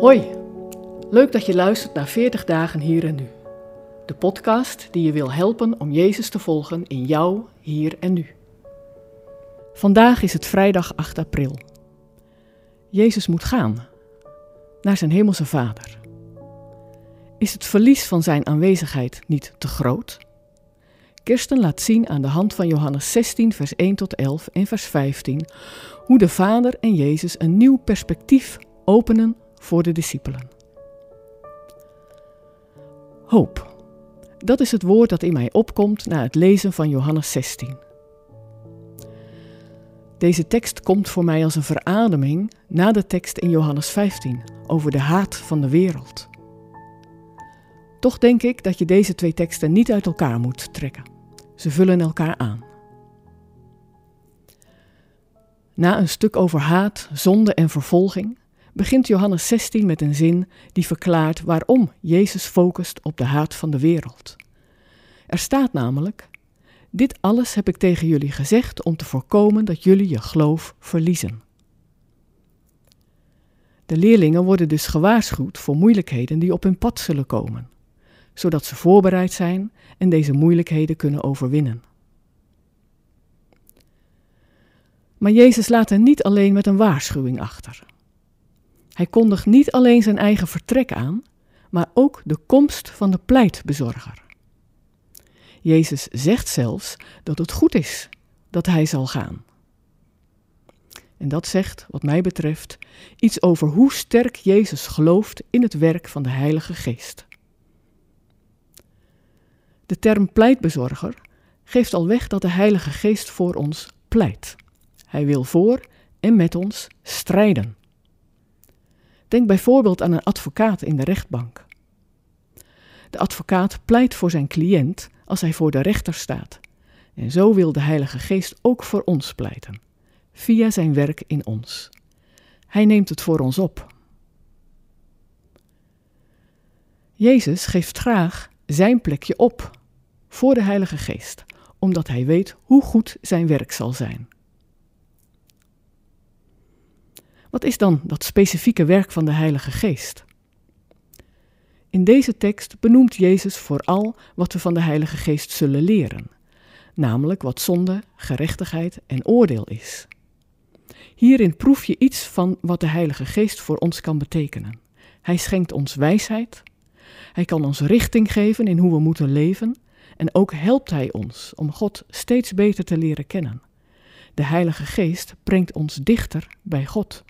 Hoi, leuk dat je luistert naar 40 dagen hier en nu. De podcast die je wil helpen om Jezus te volgen in jou, hier en nu. Vandaag is het vrijdag 8 april. Jezus moet gaan naar zijn hemelse Vader. Is het verlies van zijn aanwezigheid niet te groot? Kirsten laat zien aan de hand van Johannes 16, vers 1 tot 11 en vers 15 hoe de Vader en Jezus een nieuw perspectief openen voor de discipelen. Hoop. Dat is het woord dat in mij opkomt na het lezen van Johannes 16. Deze tekst komt voor mij als een verademing na de tekst in Johannes 15 over de haat van de wereld. Toch denk ik dat je deze twee teksten niet uit elkaar moet trekken. Ze vullen elkaar aan. Na een stuk over haat, zonde en vervolging begint Johannes 16 met een zin die verklaart waarom Jezus focust op de haat van de wereld. Er staat namelijk: Dit alles heb ik tegen jullie gezegd om te voorkomen dat jullie je geloof verliezen. De leerlingen worden dus gewaarschuwd voor moeilijkheden die op hun pad zullen komen, zodat ze voorbereid zijn en deze moeilijkheden kunnen overwinnen. Maar Jezus laat hen niet alleen met een waarschuwing achter. Hij kondigt niet alleen zijn eigen vertrek aan, maar ook de komst van de pleitbezorger. Jezus zegt zelfs dat het goed is dat hij zal gaan. En dat zegt, wat mij betreft, iets over hoe sterk Jezus gelooft in het werk van de Heilige Geest. De term pleitbezorger geeft al weg dat de Heilige Geest voor ons pleit. Hij wil voor en met ons strijden. Denk bijvoorbeeld aan een advocaat in de rechtbank. De advocaat pleit voor zijn cliënt als hij voor de rechter staat. En zo wil de Heilige Geest ook voor ons pleiten, via zijn werk in ons. Hij neemt het voor ons op. Jezus geeft graag zijn plekje op voor de Heilige Geest, omdat hij weet hoe goed zijn werk zal zijn. Wat is dan dat specifieke werk van de Heilige Geest? In deze tekst benoemt Jezus vooral wat we van de Heilige Geest zullen leren, namelijk wat zonde, gerechtigheid en oordeel is. Hierin proef je iets van wat de Heilige Geest voor ons kan betekenen. Hij schenkt ons wijsheid, hij kan ons richting geven in hoe we moeten leven en ook helpt hij ons om God steeds beter te leren kennen. De Heilige Geest brengt ons dichter bij God.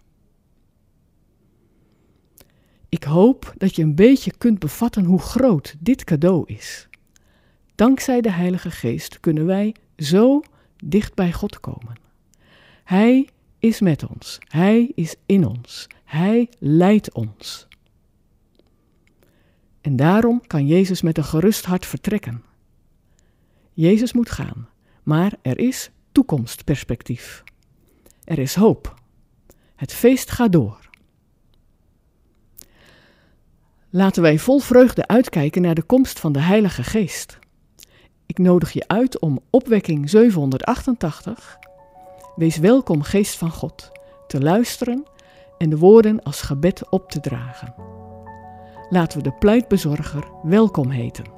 Ik hoop dat je een beetje kunt bevatten hoe groot dit cadeau is. Dankzij de Heilige Geest kunnen wij zo dicht bij God komen. Hij is met ons, Hij is in ons, Hij leidt ons. En daarom kan Jezus met een gerust hart vertrekken. Jezus moet gaan, maar er is toekomstperspectief. Er is hoop. Het feest gaat door. Laten wij vol vreugde uitkijken naar de komst van de Heilige Geest. Ik nodig je uit om opwekking 788, Wees welkom Geest van God, te luisteren en de woorden als gebed op te dragen. Laten we de pleitbezorger welkom heten.